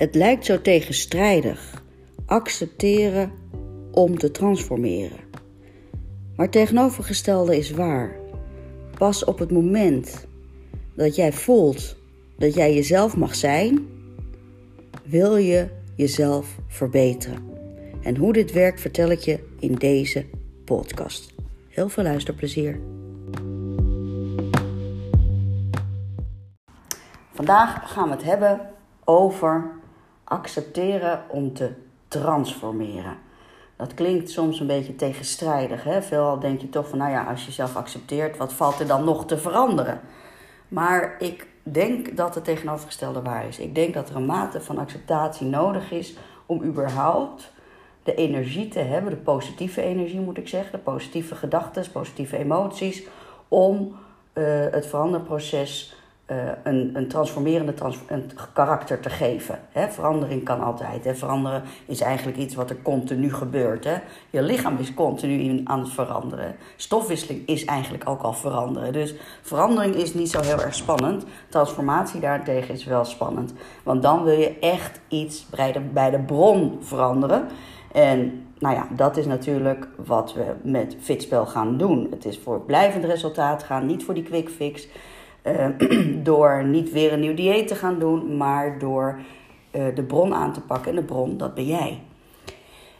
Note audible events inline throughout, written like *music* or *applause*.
Het lijkt zo tegenstrijdig. Accepteren om te transformeren. Maar tegenovergestelde is waar. Pas op het moment dat jij voelt dat jij jezelf mag zijn, wil je jezelf verbeteren. En hoe dit werkt vertel ik je in deze podcast. Heel veel luisterplezier. Vandaag gaan we het hebben over accepteren om te transformeren. Dat klinkt soms een beetje tegenstrijdig. Hè? Veelal denk je toch van, nou ja, als je jezelf accepteert, wat valt er dan nog te veranderen? Maar ik denk dat het tegenovergestelde waar is. Ik denk dat er een mate van acceptatie nodig is om überhaupt de energie te hebben, de positieve energie moet ik zeggen, de positieve gedachten, positieve emoties, om uh, het veranderproces uh, een, een transformerende trans een karakter te geven. Hè? Verandering kan altijd. Veranderen is eigenlijk iets wat er continu gebeurt. Hè? Je lichaam is continu aan het veranderen. Stofwisseling is eigenlijk ook al veranderen. Dus verandering is niet zo heel erg spannend. Transformatie daarentegen is wel spannend. Want dan wil je echt iets bij de, bij de bron veranderen. En nou ja, dat is natuurlijk wat we met Fitspel gaan doen. Het is voor blijvend resultaat gaan, niet voor die quick fix. Uh, *clears throat* door niet weer een nieuw dieet te gaan doen, maar door uh, de bron aan te pakken. En de bron, dat ben jij.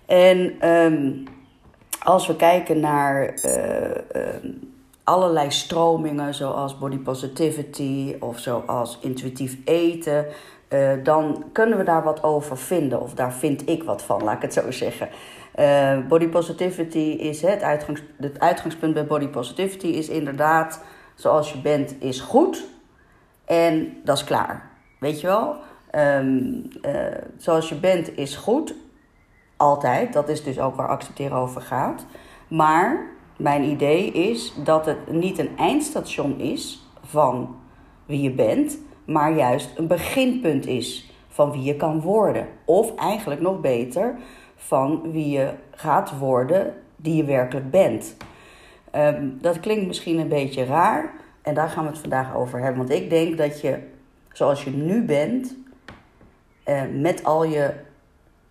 En um, als we kijken naar uh, allerlei stromingen, zoals body positivity of zoals intuïtief eten, dan kunnen we daar wat over vinden. Of daar vind ik wat van, laat ik het zo zeggen. Body positivity is het, uitgangs, het uitgangspunt bij body positivity is inderdaad zoals je bent is goed en dat is klaar. Weet je wel? Um, uh, zoals je bent is goed, altijd. Dat is dus ook waar accepteren over gaat. Maar mijn idee is dat het niet een eindstation is van wie je bent, maar juist een beginpunt is van wie je kan worden. Of eigenlijk nog beter, van wie je gaat worden die je werkelijk bent. Um, dat klinkt misschien een beetje raar en daar gaan we het vandaag over hebben. Want ik denk dat je, zoals je nu bent, uh, met al je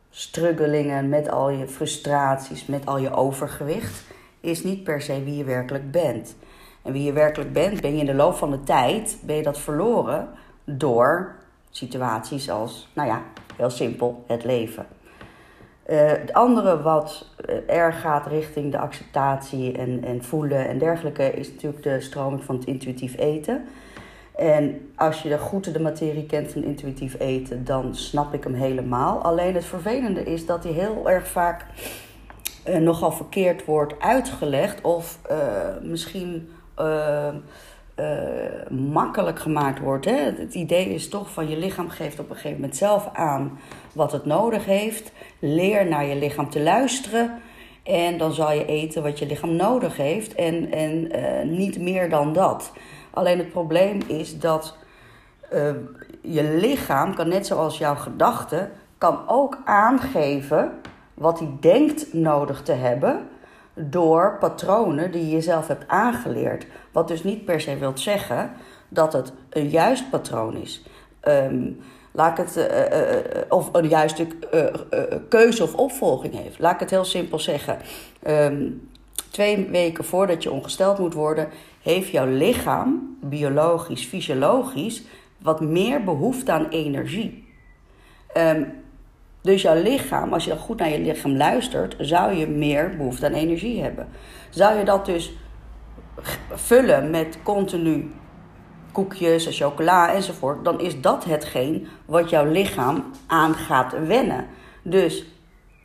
struggelingen, met al je frustraties, met al je overgewicht, is niet per se wie je werkelijk bent. En wie je werkelijk bent, ben je in de loop van de tijd, ben je dat verloren door situaties als, nou ja, heel simpel, het leven. Uh, het andere wat uh, erg gaat richting de acceptatie en, en voelen en dergelijke, is natuurlijk de stroming van het intuïtief eten. En als je de goed de materie kent van intuïtief eten, dan snap ik hem helemaal. Alleen het vervelende is dat hij heel erg vaak uh, nogal verkeerd wordt uitgelegd. Of misschien makkelijk gemaakt wordt. Hè? Het idee is toch van je lichaam geeft op een gegeven moment zelf aan wat het nodig heeft. Leer naar je lichaam te luisteren. En dan zal je eten wat je lichaam nodig heeft. En, en uh, niet meer dan dat. Alleen het probleem is dat uh, je lichaam, kan net zoals jouw gedachten, kan ook aangeven wat hij denkt nodig te hebben door patronen die je jezelf hebt aangeleerd. Wat dus niet per se wil zeggen dat het een juist patroon is. Um, laat ik het, uh, uh, of een juiste keuze of opvolging heeft. Laat ik het heel simpel zeggen. Um, twee weken voordat je ongesteld moet worden, heeft jouw lichaam, biologisch, fysiologisch, wat meer behoefte aan energie. Um, dus jouw lichaam, als je dan goed naar je lichaam luistert, zou je meer behoefte aan energie hebben. Zou je dat dus vullen met continu koekjes en chocola enzovoort, dan is dat hetgeen wat jouw lichaam aan gaat wennen. Dus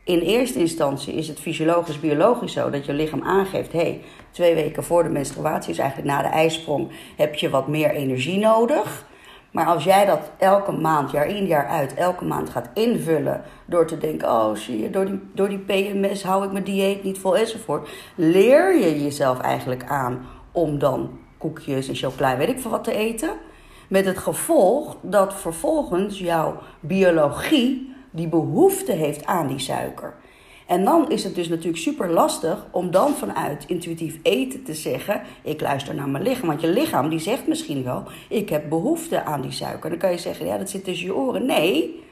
in eerste instantie is het fysiologisch, biologisch zo dat je lichaam aangeeft: hé, hey, twee weken voor de menstruatie, is eigenlijk na de ijsprong, heb je wat meer energie nodig. Maar als jij dat elke maand, jaar in jaar uit, elke maand gaat invullen door te denken: oh zie je, door die, door die PMS hou ik mijn dieet niet vol enzovoort, leer je jezelf eigenlijk aan om dan koekjes en chocola, weet ik veel wat te eten. Met het gevolg dat vervolgens jouw biologie die behoefte heeft aan die suiker. En dan is het dus natuurlijk super lastig om dan vanuit intuïtief eten te zeggen: ik luister naar mijn lichaam. Want je lichaam die zegt misschien wel: ik heb behoefte aan die suiker. Dan kan je zeggen: ja, dat zit tussen je oren. Nee,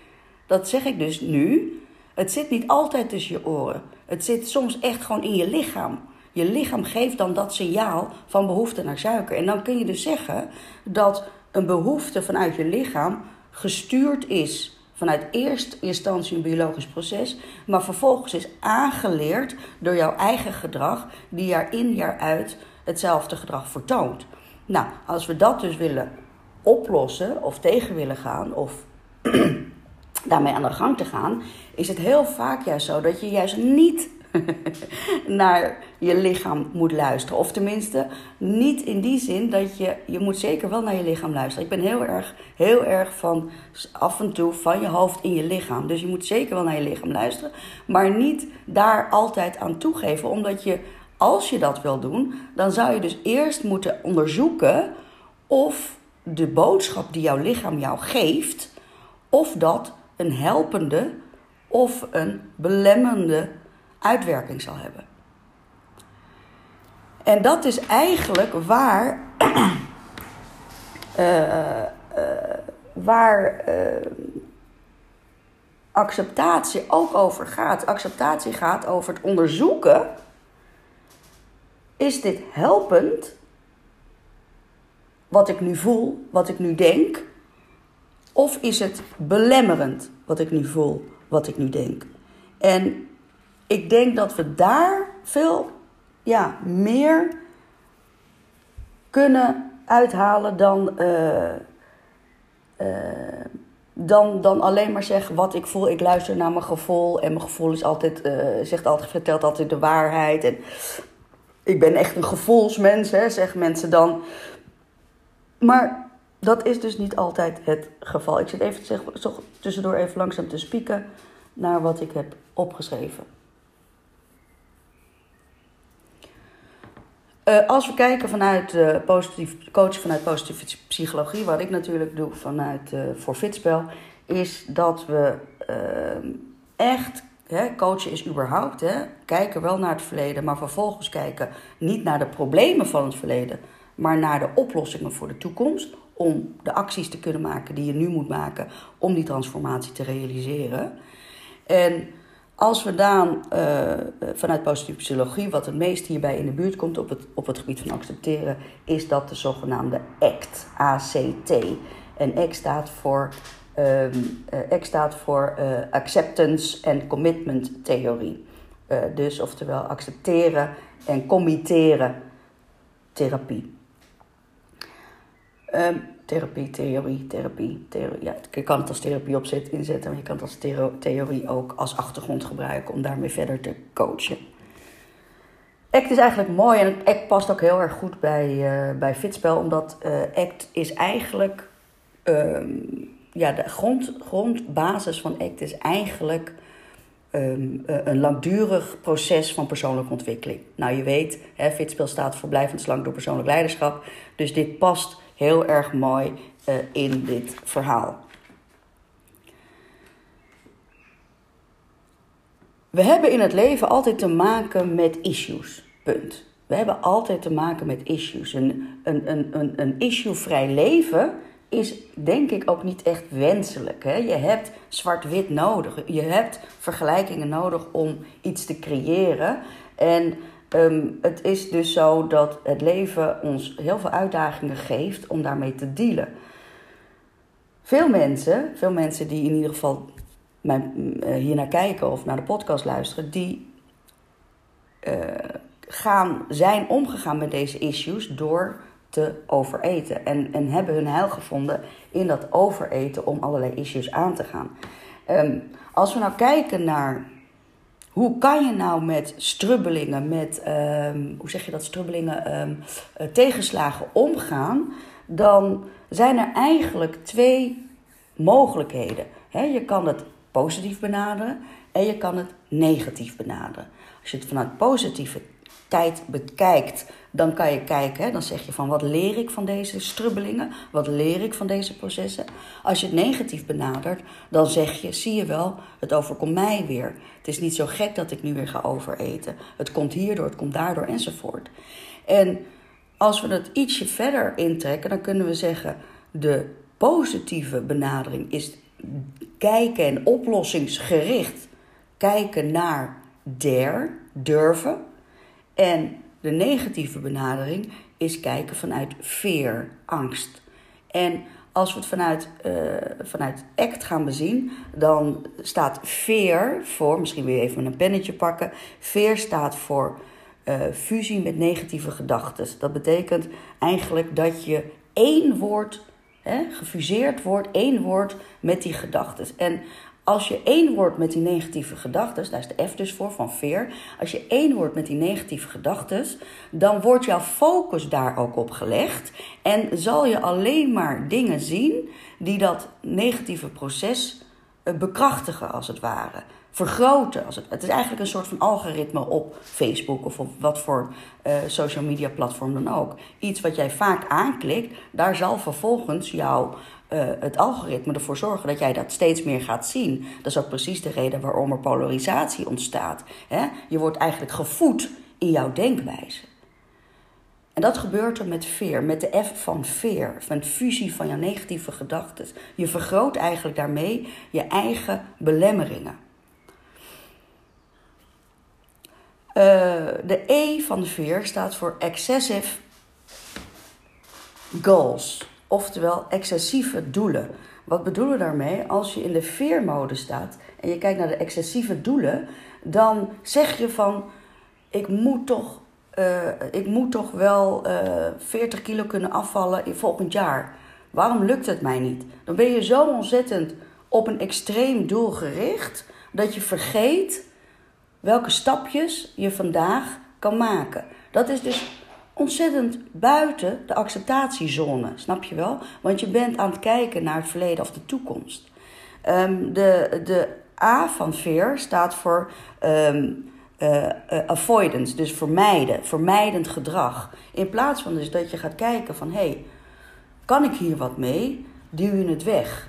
dat zeg ik dus nu. Het zit niet altijd tussen je oren. Het zit soms echt gewoon in je lichaam. Je lichaam geeft dan dat signaal van behoefte naar suiker. En dan kun je dus zeggen dat een behoefte vanuit je lichaam gestuurd is vanuit eerste instantie een biologisch proces, maar vervolgens is aangeleerd door jouw eigen gedrag, die jaar in jaar uit hetzelfde gedrag vertoont. Nou, als we dat dus willen oplossen of tegen willen gaan of *clears throat* daarmee aan de gang te gaan, is het heel vaak juist zo dat je juist niet *laughs* naar je lichaam moet luisteren. Of tenminste, niet in die zin dat je, je moet zeker wel naar je lichaam luisteren. Ik ben heel erg, heel erg van af en toe van je hoofd in je lichaam. Dus je moet zeker wel naar je lichaam luisteren, maar niet daar altijd aan toegeven. Omdat je, als je dat wil doen, dan zou je dus eerst moeten onderzoeken of de boodschap die jouw lichaam jou geeft, of dat een helpende of een belemmerende uitwerking zal hebben. En dat is eigenlijk waar, uh, *clears throat* uh, waar uh, acceptatie ook over gaat. Acceptatie gaat over het onderzoeken. Is dit helpend? Wat ik nu voel, wat ik nu denk? Of is het belemmerend wat ik nu voel, wat ik nu denk? En ik denk dat we daar veel ja, meer kunnen uithalen dan, uh, uh, dan, dan alleen maar zeggen wat ik voel. Ik luister naar mijn gevoel en mijn gevoel is altijd, uh, zegt altijd, vertelt altijd de waarheid. En ik ben echt een gevoelsmens, hè, zeggen mensen dan. Maar dat is dus niet altijd het geval. Ik zit even tussendoor even langzaam te spieken naar wat ik heb opgeschreven. Uh, als we kijken vanuit uh, positief, coach vanuit positieve psychologie, wat ik natuurlijk doe vanuit uh, voor Fitspel, is dat we echt, hè, coachen is überhaupt, hè, kijken wel naar het verleden, maar vervolgens kijken niet naar de problemen van het verleden, maar naar de oplossingen voor de toekomst. Om de acties te kunnen maken die je nu moet maken om die transformatie te realiseren. En als we dan uh, vanuit positieve psychologie, wat het meest hierbij in de buurt komt op het, op het gebied van accepteren, is dat de zogenaamde ACT. ACT. En ACT staat voor, um, uh, ACT staat voor uh, Acceptance and Commitment Theorie. dus oftewel accepteren en committeren therapie. Um, therapie, theorie, therapie, theorie. Ja, je kan het als therapie opzet, inzetten, maar je kan het als theorie ook als achtergrond gebruiken om daarmee verder te coachen. ACT is eigenlijk mooi en ACT past ook heel erg goed bij, uh, bij Fitspel, omdat uh, ACT is eigenlijk, um, ja, de grond, grondbasis van ACT is eigenlijk um, een langdurig proces van persoonlijke ontwikkeling. Nou, je weet, hè, Fitspel staat voor blijvend slank door persoonlijk leiderschap, dus dit past heel erg mooi uh, in dit verhaal. We hebben in het leven altijd te maken met issues. Punt. We hebben altijd te maken met issues. Een, een, een, een, een issue-vrij leven is denk ik ook niet echt wenselijk. Hè? Je hebt zwart-wit nodig. Je hebt vergelijkingen nodig om iets te creëren. En Um, het is dus zo dat het leven ons heel veel uitdagingen geeft om daarmee te dealen. Veel mensen, veel mensen die in ieder geval mijn, uh, hier naar kijken of naar de podcast luisteren, die uh, gaan, zijn omgegaan met deze issues door te overeten. En, en hebben hun heil gevonden in dat overeten om allerlei issues aan te gaan. Um, als we nou kijken naar hoe kan je nou met strubbelingen, met, um, hoe zeg je dat, strubbelingen, um, uh, tegenslagen omgaan? Dan zijn er eigenlijk twee mogelijkheden. He, je kan het positief benaderen en je kan het negatief benaderen. Als je het vanuit positieve tijd bekijkt, dan kan je kijken, dan zeg je van wat leer ik van deze strubbelingen, wat leer ik van deze processen. Als je het negatief benadert, dan zeg je, zie je wel, het overkomt mij weer. Het is niet zo gek dat ik nu weer ga overeten. Het komt hierdoor, het komt daardoor enzovoort. En als we het ietsje verder intrekken, dan kunnen we zeggen, de positieve benadering is kijken en oplossingsgericht kijken naar der, durven. En de negatieve benadering is kijken vanuit veer, angst. En als we het vanuit, uh, vanuit ACT gaan bezien, dan staat veer voor, misschien je even een pennetje pakken. Veer staat voor uh, fusie met negatieve gedachten. Dat betekent eigenlijk dat je één woord, hè, gefuseerd wordt, één woord met die gedachten. En als je één wordt met die negatieve gedachten, daar is de F dus voor van veer. Als je één wordt met die negatieve gedachten, dan wordt jouw focus daar ook op gelegd. En zal je alleen maar dingen zien die dat negatieve proces eh, bekrachtigen, als het ware. Vergroten. Het, is eigenlijk een soort van algoritme op Facebook of op wat voor uh, social media platform dan ook. Iets wat jij vaak aanklikt, daar zal vervolgens jouw uh, het algoritme ervoor zorgen dat jij dat steeds meer gaat zien. Dat is ook precies de reden waarom er polarisatie ontstaat. Hè? Je wordt eigenlijk gevoed in jouw denkwijze. En dat gebeurt er met veer, met de F van veer, van fusie van jouw negatieve gedachten. Je vergroot eigenlijk daarmee je eigen belemmeringen. Uh, de E van veer staat voor excessive goals. Oftewel excessieve doelen. Wat bedoelen we daarmee? Als je in de veermode staat en je kijkt naar de excessieve doelen, dan zeg je van: ik moet toch, uh, ik moet toch wel uh, eh, 40 kilo kunnen afvallen in volgend jaar. Waarom lukt het mij niet? Dan ben je zo ontzettend op een extreem doel gericht dat je vergeet welke stapjes je vandaag kan maken. Dat is dus ontzettend buiten de acceptatiezone, snap je wel? Want je bent aan het kijken naar het verleden of de toekomst. Um, de, de A van fear staat voor um, uh, uh, avoidance, dus vermijden, vermijdend gedrag. In plaats van dus dat je gaat kijken van, hé, hey, kan ik hier wat mee? Duw je het weg.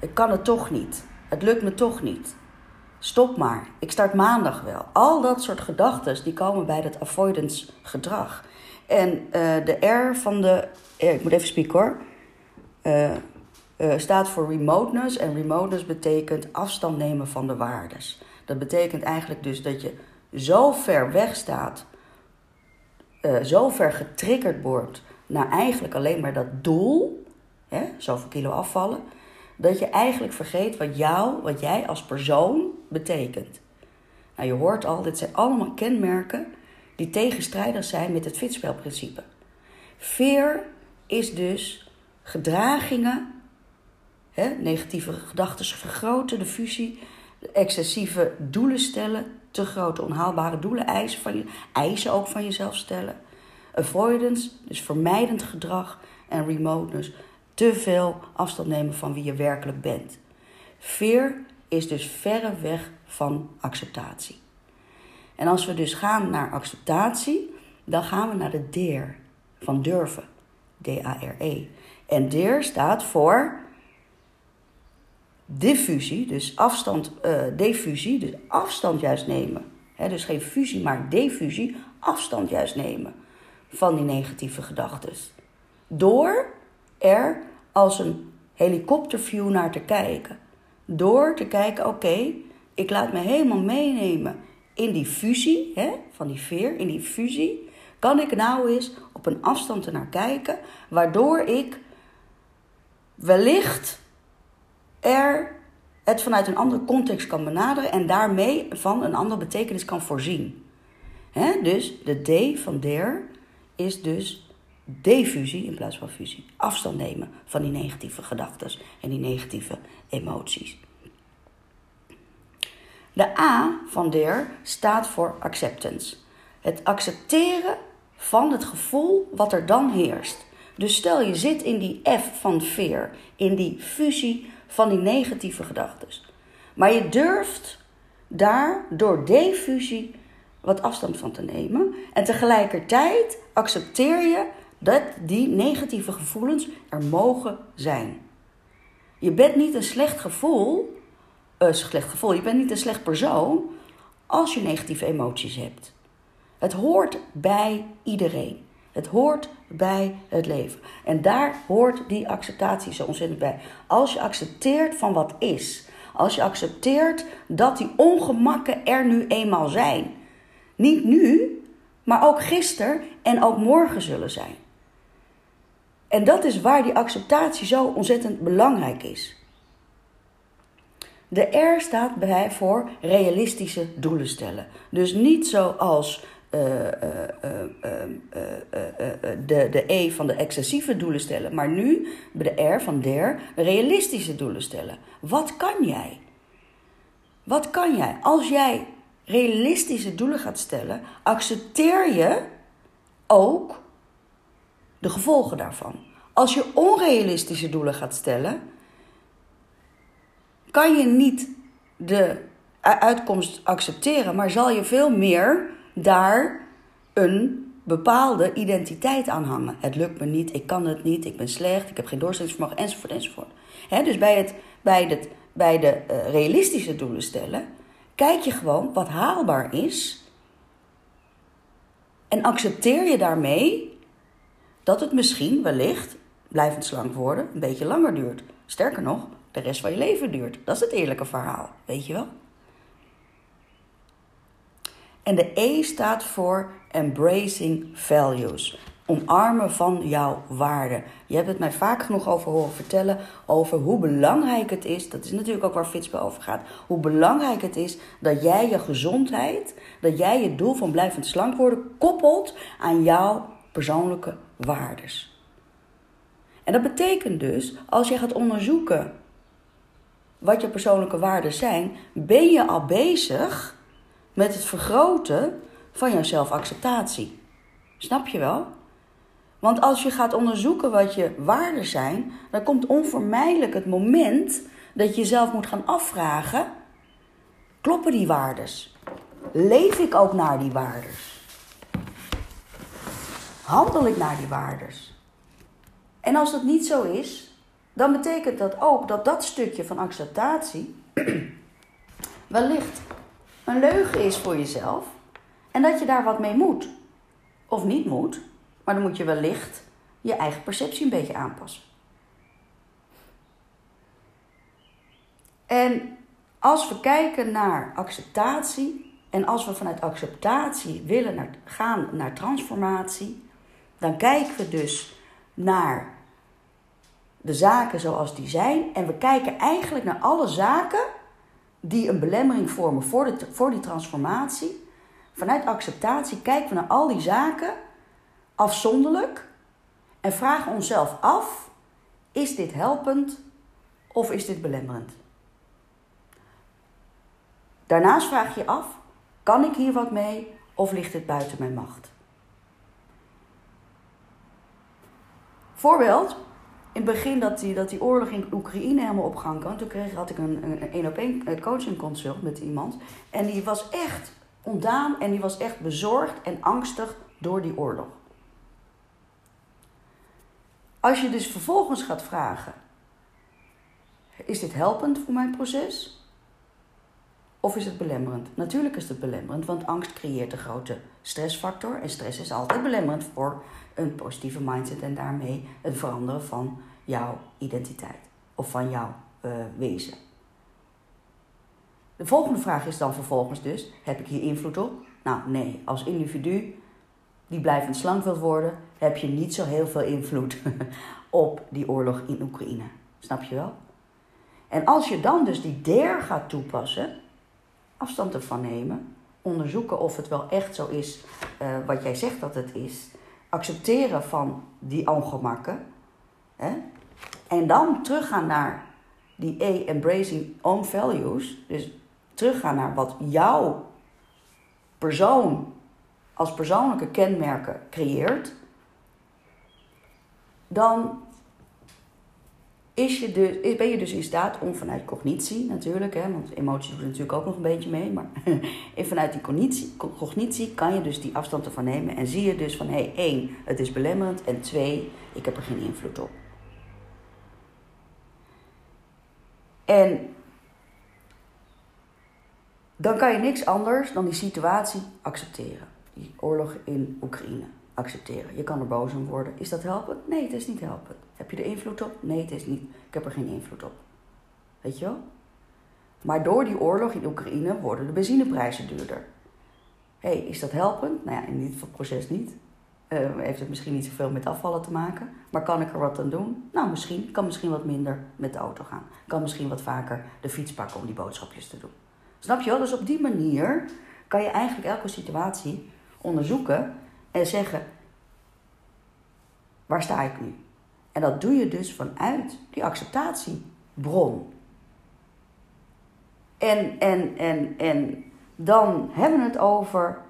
Ik kan het toch niet. Het lukt me toch niet. Stop maar. Ik start maandag wel. Al dat soort gedachten die komen bij dat avoidance gedrag. En uh, de R van de. Eh, ik moet even spieken hoor. Uh, staat voor remoteness. En remoteness betekent afstand nemen van de waardes. Dat betekent eigenlijk dus dat je zo ver weg staat. zo ver getriggerd wordt naar eigenlijk alleen maar dat doel. Hè, zoveel kilo afvallen. Dat je eigenlijk vergeet wat jou, wat jij als persoon betekent. Nou, je hoort al, dit zijn allemaal kenmerken die tegenstrijdig zijn met het fitspelprincipe. Fear is dus gedragingen, hè, negatieve gedachten vergroten, de fusie, excessieve doelen stellen, te grote onhaalbare doelen eisen, van je, eisen ook van jezelf stellen. Avoidance, dus vermijdend gedrag en remoteness, te veel afstand nemen van wie je werkelijk bent. Fear is dus verre weg van acceptatie. En als we dus gaan naar acceptatie, dan gaan we naar de DEER van durven. D-A-R-E. En DEER staat voor diffusie, dus afstand, uh, diffusie, dus afstand juist nemen. Dus geen fusie, maar diffusie, afstand juist nemen van die negatieve gedachten. Door er als een helikopterview naar te kijken. Door te kijken, oké, ik laat me helemaal meenemen in die fusie, hè, van die veer, in die fusie, kan ik nou eens op een afstand ernaar kijken, waardoor ik wellicht er het vanuit een andere context kan benaderen en daarmee van een andere betekenis kan voorzien. Dus de D van der is dus defusie in plaats van fusie. Afstand nemen van die negatieve gedachten en die negatieve emoties. De A van der staat voor acceptance. Het accepteren van het gevoel wat er dan heerst. Dus stel je zit in die F van fear, in die fusie van die negatieve gedachten. Maar je durft daar door defusie wat afstand van te nemen. En tegelijkertijd accepteer je dat die negatieve gevoelens er mogen zijn. Je bent niet een slecht gevoel een slecht gevoel. Je bent niet een slecht persoon als je negatieve emoties hebt. Het hoort bij iedereen. Het hoort bij het leven. En daar hoort die acceptatie zo ontzettend bij. Als je accepteert van wat is, Als je accepteert dat die ongemakken er nu eenmaal zijn. Niet nu, maar ook gisteren en ook morgen zullen zijn. En dat is waar die acceptatie zo ontzettend belangrijk is. De R staat bij voor realistische doelen stellen. Dus niet zoals uh, de, de E van de excessieve doelen stellen, maar nu bij de R van der realistische doelen stellen. Wat kan jij? Wat kan jij? Als jij realistische doelen gaat stellen, accepteer je ook de gevolgen daarvan. Als je onrealistische doelen gaat stellen, kan je niet de uitkomst accepteren, maar zal je veel meer daar een bepaalde identiteit aan hangen. Het lukt me niet, ik kan het niet, ik ben slecht, ik heb geen doorzettingsvermogen, enzovoort, enzovoort. dus bij, het, bij, het, bij de uh, realistische doelen stellen, kijk je gewoon wat haalbaar is en accepteer je daarmee dat het misschien wellicht, blijvend slank worden, een beetje langer duurt. Sterker nog, de rest van je leven duurt. Dat is het eerlijke verhaal, weet je wel? En de E staat voor embracing values. Omarmen van jouw waarden. Je hebt het mij vaak genoeg over horen vertellen over hoe belangrijk het is. Dat is natuurlijk ook waar Fitspe over gaat. Hoe belangrijk het is dat jij je gezondheid, dat jij je doel van blijvend slank worden koppelt aan jouw persoonlijke waardes. En dat betekent dus, als je gaat onderzoeken wat je persoonlijke waarden zijn, ben je al bezig met het vergroten van jouw zelfacceptatie. Snap je wel? Want als je gaat onderzoeken wat je waarden zijn, dan komt onvermijdelijk het moment dat je jezelf moet gaan afvragen: kloppen die waardes? Leef ik ook naar die waardes? Handel ik naar die waardes? En als dat niet zo is, dan betekent dat ook dat dat stukje van acceptatie *clears throat* wellicht een leugen is voor jezelf en dat je daar wat mee moet. Of niet moet, maar dan moet je wellicht je eigen perceptie een beetje aanpassen. En als we kijken naar acceptatie en als we vanuit acceptatie willen naar, gaan naar transformatie, dan kijken we dus naar de zaken zoals die zijn en we kijken eigenlijk naar alle zaken die een belemmering vormen voor, de, voor die transformatie. Vanuit acceptatie kijken we naar al die zaken afzonderlijk en vragen onszelf af: is dit helpend of is dit belemmerend? Daarnaast vraag je af: kan ik hier wat mee of ligt dit buiten mijn macht? Voorbeeld, in het begin dat die, dat die oorlog in Oekraïne helemaal op gang kwam, toen kreeg, had ik een een op één eh, coaching consult met iemand. En die was echt ontdaan en die was echt bezorgd en angstig door die oorlog. Als je dus vervolgens gaat vragen: is dit helpend voor mijn proces? Of is het belemmerend? Natuurlijk is het belemmerend, want angst creëert een grote stressfactor. En stress is altijd belemmerend voor een positieve mindset en daarmee het veranderen van jouw identiteit of van jouw uh, wezen. De volgende vraag is dan vervolgens dus: heb ik hier invloed op? Nou, nee. Als individu die blijvend slank wilt worden, heb je niet zo heel veel invloed *laughs* op die oorlog in Oekraïne. Snap je wel? En als je dan dus die der gaat toepassen, afstand ervan nemen, onderzoeken of het wel echt zo is uh, wat jij zegt dat het is, accepteren van die ongemakken. Hè? En dan teruggaan naar die A, embracing own values. Dus teruggaan naar wat jouw persoon als persoonlijke kenmerken creëert. Dan is je dus, ben je dus in staat om vanuit cognitie natuurlijk, hè, want emoties doen natuurlijk ook nog een beetje mee, maar *laughs* vanuit die cognitie, cognitie kan je dus die afstand ervan nemen en zie je dus van hé, hey, één, het is belemmerend en twee, ik heb er geen invloed op. En dan kan je niks anders dan die situatie accepteren. Die oorlog in Oekraïne accepteren. Je kan er boos om worden. Is dat helpend? Nee, het is niet helpend. Heb je er invloed op? Nee, het is niet. Ik heb er geen invloed op. Weet je wel? Maar door die oorlog in Oekraïne worden de benzineprijzen duurder. hey, is dat helpend? Nou ja, in dit proces niet. Uh, heeft het misschien niet zoveel met afvallen te maken. Maar kan ik er wat aan doen? Nou, misschien. Ik kan misschien wat minder met de auto gaan. Ik kan misschien wat vaker de fiets pakken om die boodschapjes te doen. Snap je wel? Dus op die manier kan je eigenlijk elke situatie onderzoeken en zeggen: waar sta ik nu? En dat doe je dus vanuit die acceptatiebron. En, en, en, en dan hebben we het over,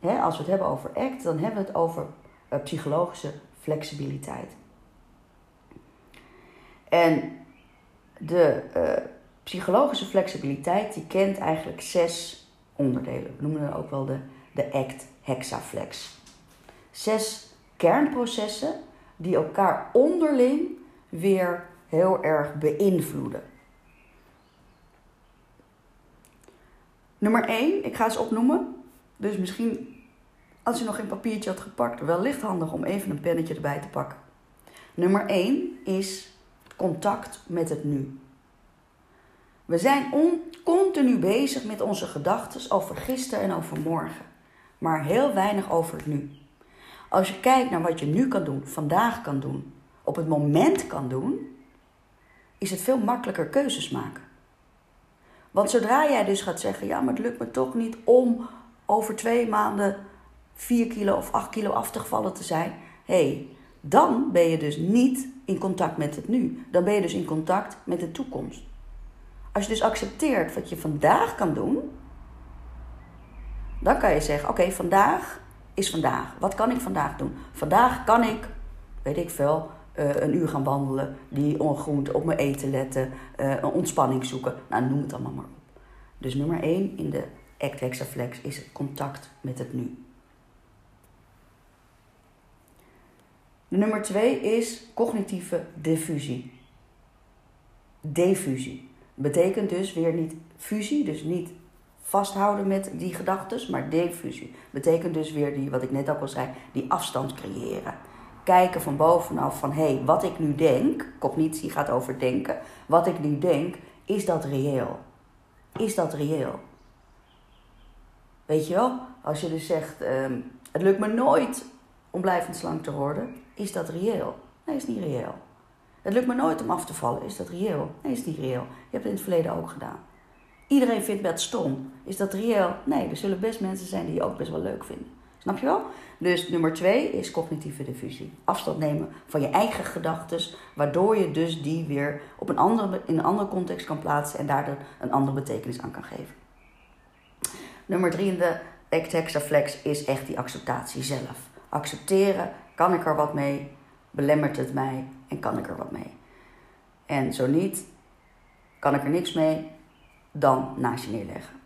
hè, als we het hebben over ACT, dan hebben we het over uh, psychologische flexibiliteit. En de uh, psychologische flexibiliteit die kent eigenlijk zes onderdelen. We noemen het ook wel de, de ACT hexaflex. Zes kernprocessen die elkaar onderling weer heel erg beïnvloeden. Nummer 1, ik ga eens opnoemen. Dus misschien als je nog geen papiertje had gepakt, wellicht handig om even een pennetje erbij te pakken. Nummer 1 is contact met het nu. We zijn continu bezig met onze gedachten over gisteren en over morgen, maar heel weinig over het nu. Als je kijkt naar wat je nu kan doen, vandaag kan doen, op het moment kan doen, is het veel makkelijker keuzes maken. Want zodra jij dus gaat zeggen, ja, maar het lukt me toch niet om over twee maanden 4 kilo of 8 kilo af te gevallen te zijn, hey, dan ben je dus niet in contact met het nu. Dan ben je dus in contact met de toekomst. Als je dus accepteert wat je vandaag kan doen, dan kan je zeggen: Oké, vandaag is vandaag. Wat kan ik vandaag doen? Vandaag kan ik, weet ik veel, uh, een uur gaan wandelen, die ongroente op mijn eten letten, uh, een ontspanning zoeken. Nou, noem het allemaal maar op. Dus nummer 1 in de Act Hexaflex is het contact met het nu. Nummer 2 is cognitieve diffusie. Diffusie. Betekent dus weer niet fusie, dus niet vasthouden met die gedachten, maar diffusie. Betekent dus weer die, wat ik net ook al zei, die afstand creëren. Kijken van bovenaf van hé, hey, wat ik nu denk, cognitie gaat over denken, wat ik nu denk, is dat reëel? Is dat reëel? Weet je wel, als je dus zegt, um, het lukt me nooit om blijvend slank te worden, is dat reëel? Nee, is niet reëel. Het lukt me nooit om af te vallen, is dat reëel? Nee, is niet reëel. Je hebt het in het verleden ook gedaan. Iedereen vindt dat stom. Is dat reëel? Nee, er zullen best mensen zijn die je ook best wel leuk vinden. Snap je wel? Dus nummer twee is cognitieve diffusie. Afstand nemen van je eigen gedachten, waardoor je dus die weer op een andere, in een andere context kan plaatsen en daardoor een andere betekenis aan kan geven. Nummer drie in de Ectexaflex is echt die acceptatie zelf. Accepteren, kan ik er wat mee? Belemmert het mij en kan ik er wat mee? En zo niet, kan ik er niks mee, dan naast je neerleggen.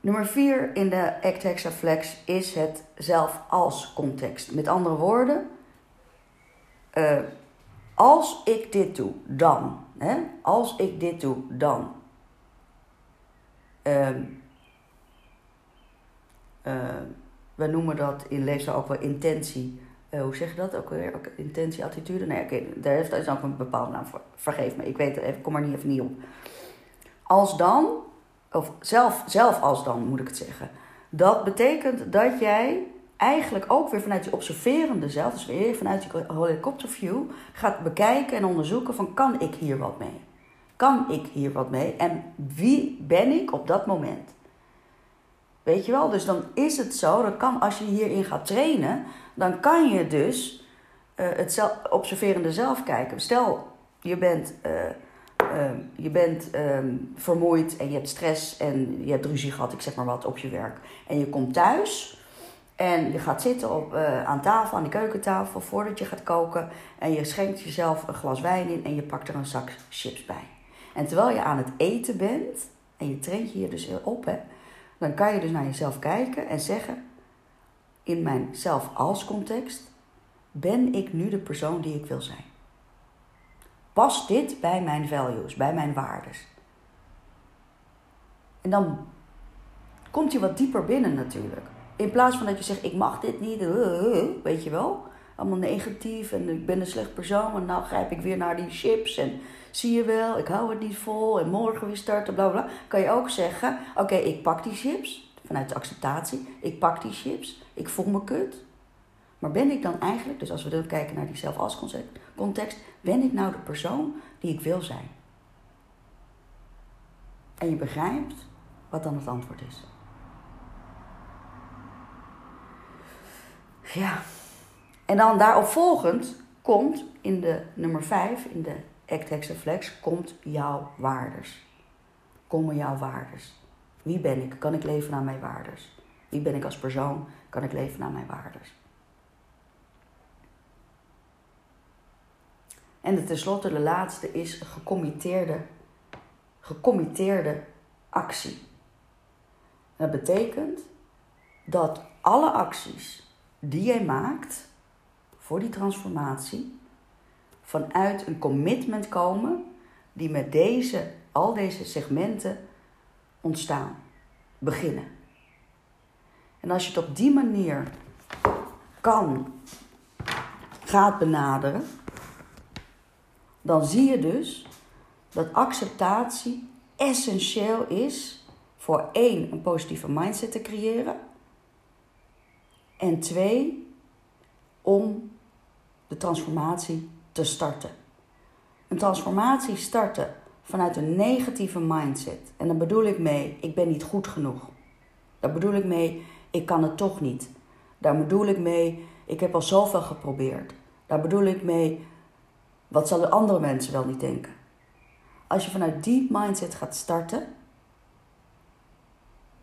Nummer 4 in de Act Hexaflex is het zelf als context. Met andere woorden, uh, als ik dit doe, dan. Hè? Als ik dit doe, dan. Uh, uh, we noemen dat in leefstijl ook wel intentie. Uh, hoe zeg je dat ook weer? Intentie, attitude? Nee, oké, daar heeft is ook een bepaalde naam voor. Vergeef me, ik weet het even, kom er niet even niet op. Als dan, of zelf, zelf als dan moet ik het zeggen. Dat betekent dat jij eigenlijk ook weer vanuit je observerende zelf, dus weer vanuit je helikopterview, gaat bekijken en onderzoeken van kan ik hier wat mee? Kan ik hier wat mee? En wie ben ik op dat moment? Weet je wel? Dus dan is het zo, dat kan, als je hierin gaat trainen, dan kan je dus uh, het zelf, observerende zelf kijken. Stel, je bent, uh, uh, je bent ehm, vermoeid en je hebt stress en je hebt ruzie gehad, ik zeg maar wat, op je werk. En je komt thuis en je gaat zitten op, aan tafel, aan de keukentafel, voordat je gaat koken. En je schenkt jezelf een glas wijn in en je pakt er een zak chips bij. En terwijl je aan het eten bent, en je traint je hier dus op, hè, dan kan je dus naar jezelf kijken en zeggen: in mijn zelf als context, ben ik nu de persoon die ik wil zijn? Past dit bij mijn values, bij mijn waardes? En dan komt hij wat dieper binnen natuurlijk. In plaats van dat je zegt, ik mag dit niet, weet je wel. allemaal negatief en ik ben een slecht persoon. En nou grijp ik weer naar die chips en zie je wel, ik hou het niet vol en morgen weer starten, bla bla. Kan je ook zeggen, oké, ik pak die chips vanuit de acceptatie. Ik pak die chips, ik voel me kut. Maar ben ik dan eigenlijk, dus als we dan kijken naar die zelf context, ben ik nou de persoon die ik wil zijn? En je begrijpt wat dan het antwoord is. Ja. En dan daarop volgend komt in de nummer 5, in de Act Hexaflex, komt jouw waardes. Komen jouw waardes. Wie ben ik? Kan ik leven naar mijn waardes? Wie ben ik als persoon? Kan ik leven naar mijn waardes? En tenslotte, de laatste is gecommitteerde, gecommitteerde actie. dat betekent dat alle acties die jij maakt voor die transformatie vanuit een commitment komen die met deze, al deze segmenten ontstaan, beginnen. En als je het op die manier kan, gaat benaderen, dan zie je dus dat acceptatie essentieel is voor één, een positieve mindset te creëren. En twee, om de transformatie te starten. Een transformatie starten vanuit een negatieve mindset. En dan bedoel ik mee, ik ben niet goed genoeg. Daar bedoel ik mee, ik kan het toch niet. Daar bedoel ik mee, ik heb al zoveel geprobeerd. Daar bedoel ik mee, wat zullen andere mensen wel niet denken? Als je vanuit die mindset gaat starten,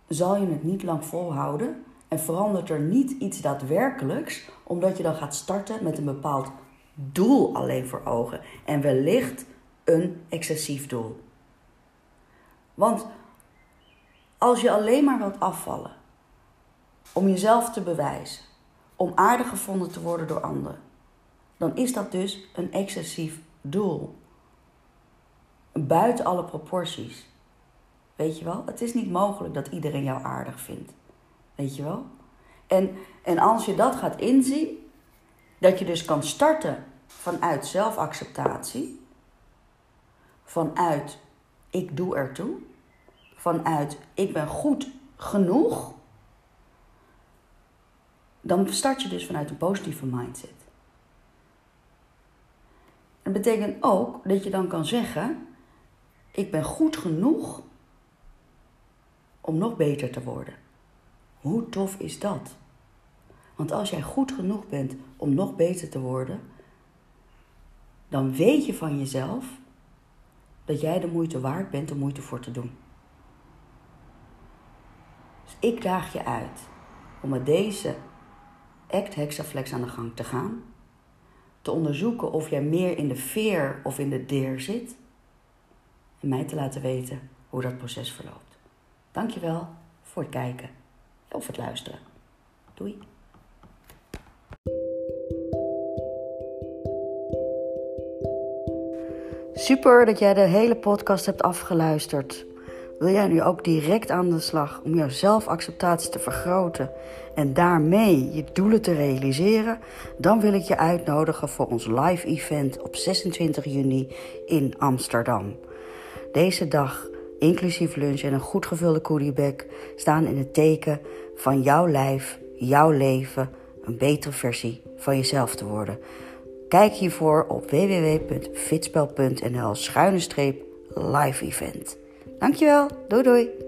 zal je het niet lang volhouden en verandert er niet iets daadwerkelijks, omdat je dan gaat starten met een bepaald doel alleen voor ogen en wellicht een excessief doel. Want als je alleen maar wilt afvallen om jezelf te bewijzen, om aardig gevonden te worden door anderen, dan is dat dus een excessief doel. Buiten alle proporties. Weet je wel? Het is niet mogelijk dat iedereen jou aardig vindt. Weet je wel? En, en als je dat gaat inzien, dat je dus kan starten vanuit zelfacceptatie, vanuit ik doe ertoe, vanuit ik ben goed genoeg, dan start je dus vanuit een positieve mindset. Dat betekent ook dat je dan kan zeggen: Ik ben goed genoeg om nog beter te worden. Hoe tof is dat? Want als jij goed genoeg bent om nog beter te worden, dan weet je van jezelf dat jij de moeite waard bent om moeite voor te doen. Dus ik daag je uit om met deze Act Hexaflex aan de gang te gaan. Te onderzoeken of jij meer in de veer of in de deer zit. En mij te laten weten hoe dat proces verloopt. Dankjewel voor het kijken of het luisteren. Doei. Super dat jij de hele podcast hebt afgeluisterd. Wil jij nu ook direct aan de slag om jouw zelfacceptatie te vergroten en daarmee je doelen te realiseren? Dan wil ik je uitnodigen voor ons live event op 26 juni in Amsterdam. Deze dag, inclusief lunch en een goed gevulde goodiebag, staan in het teken van jouw lijf, jouw leven, een betere versie van jezelf te worden. Kijk hiervoor op www.fitspel.nl schuine streep live event. Dankjewel, doei doei!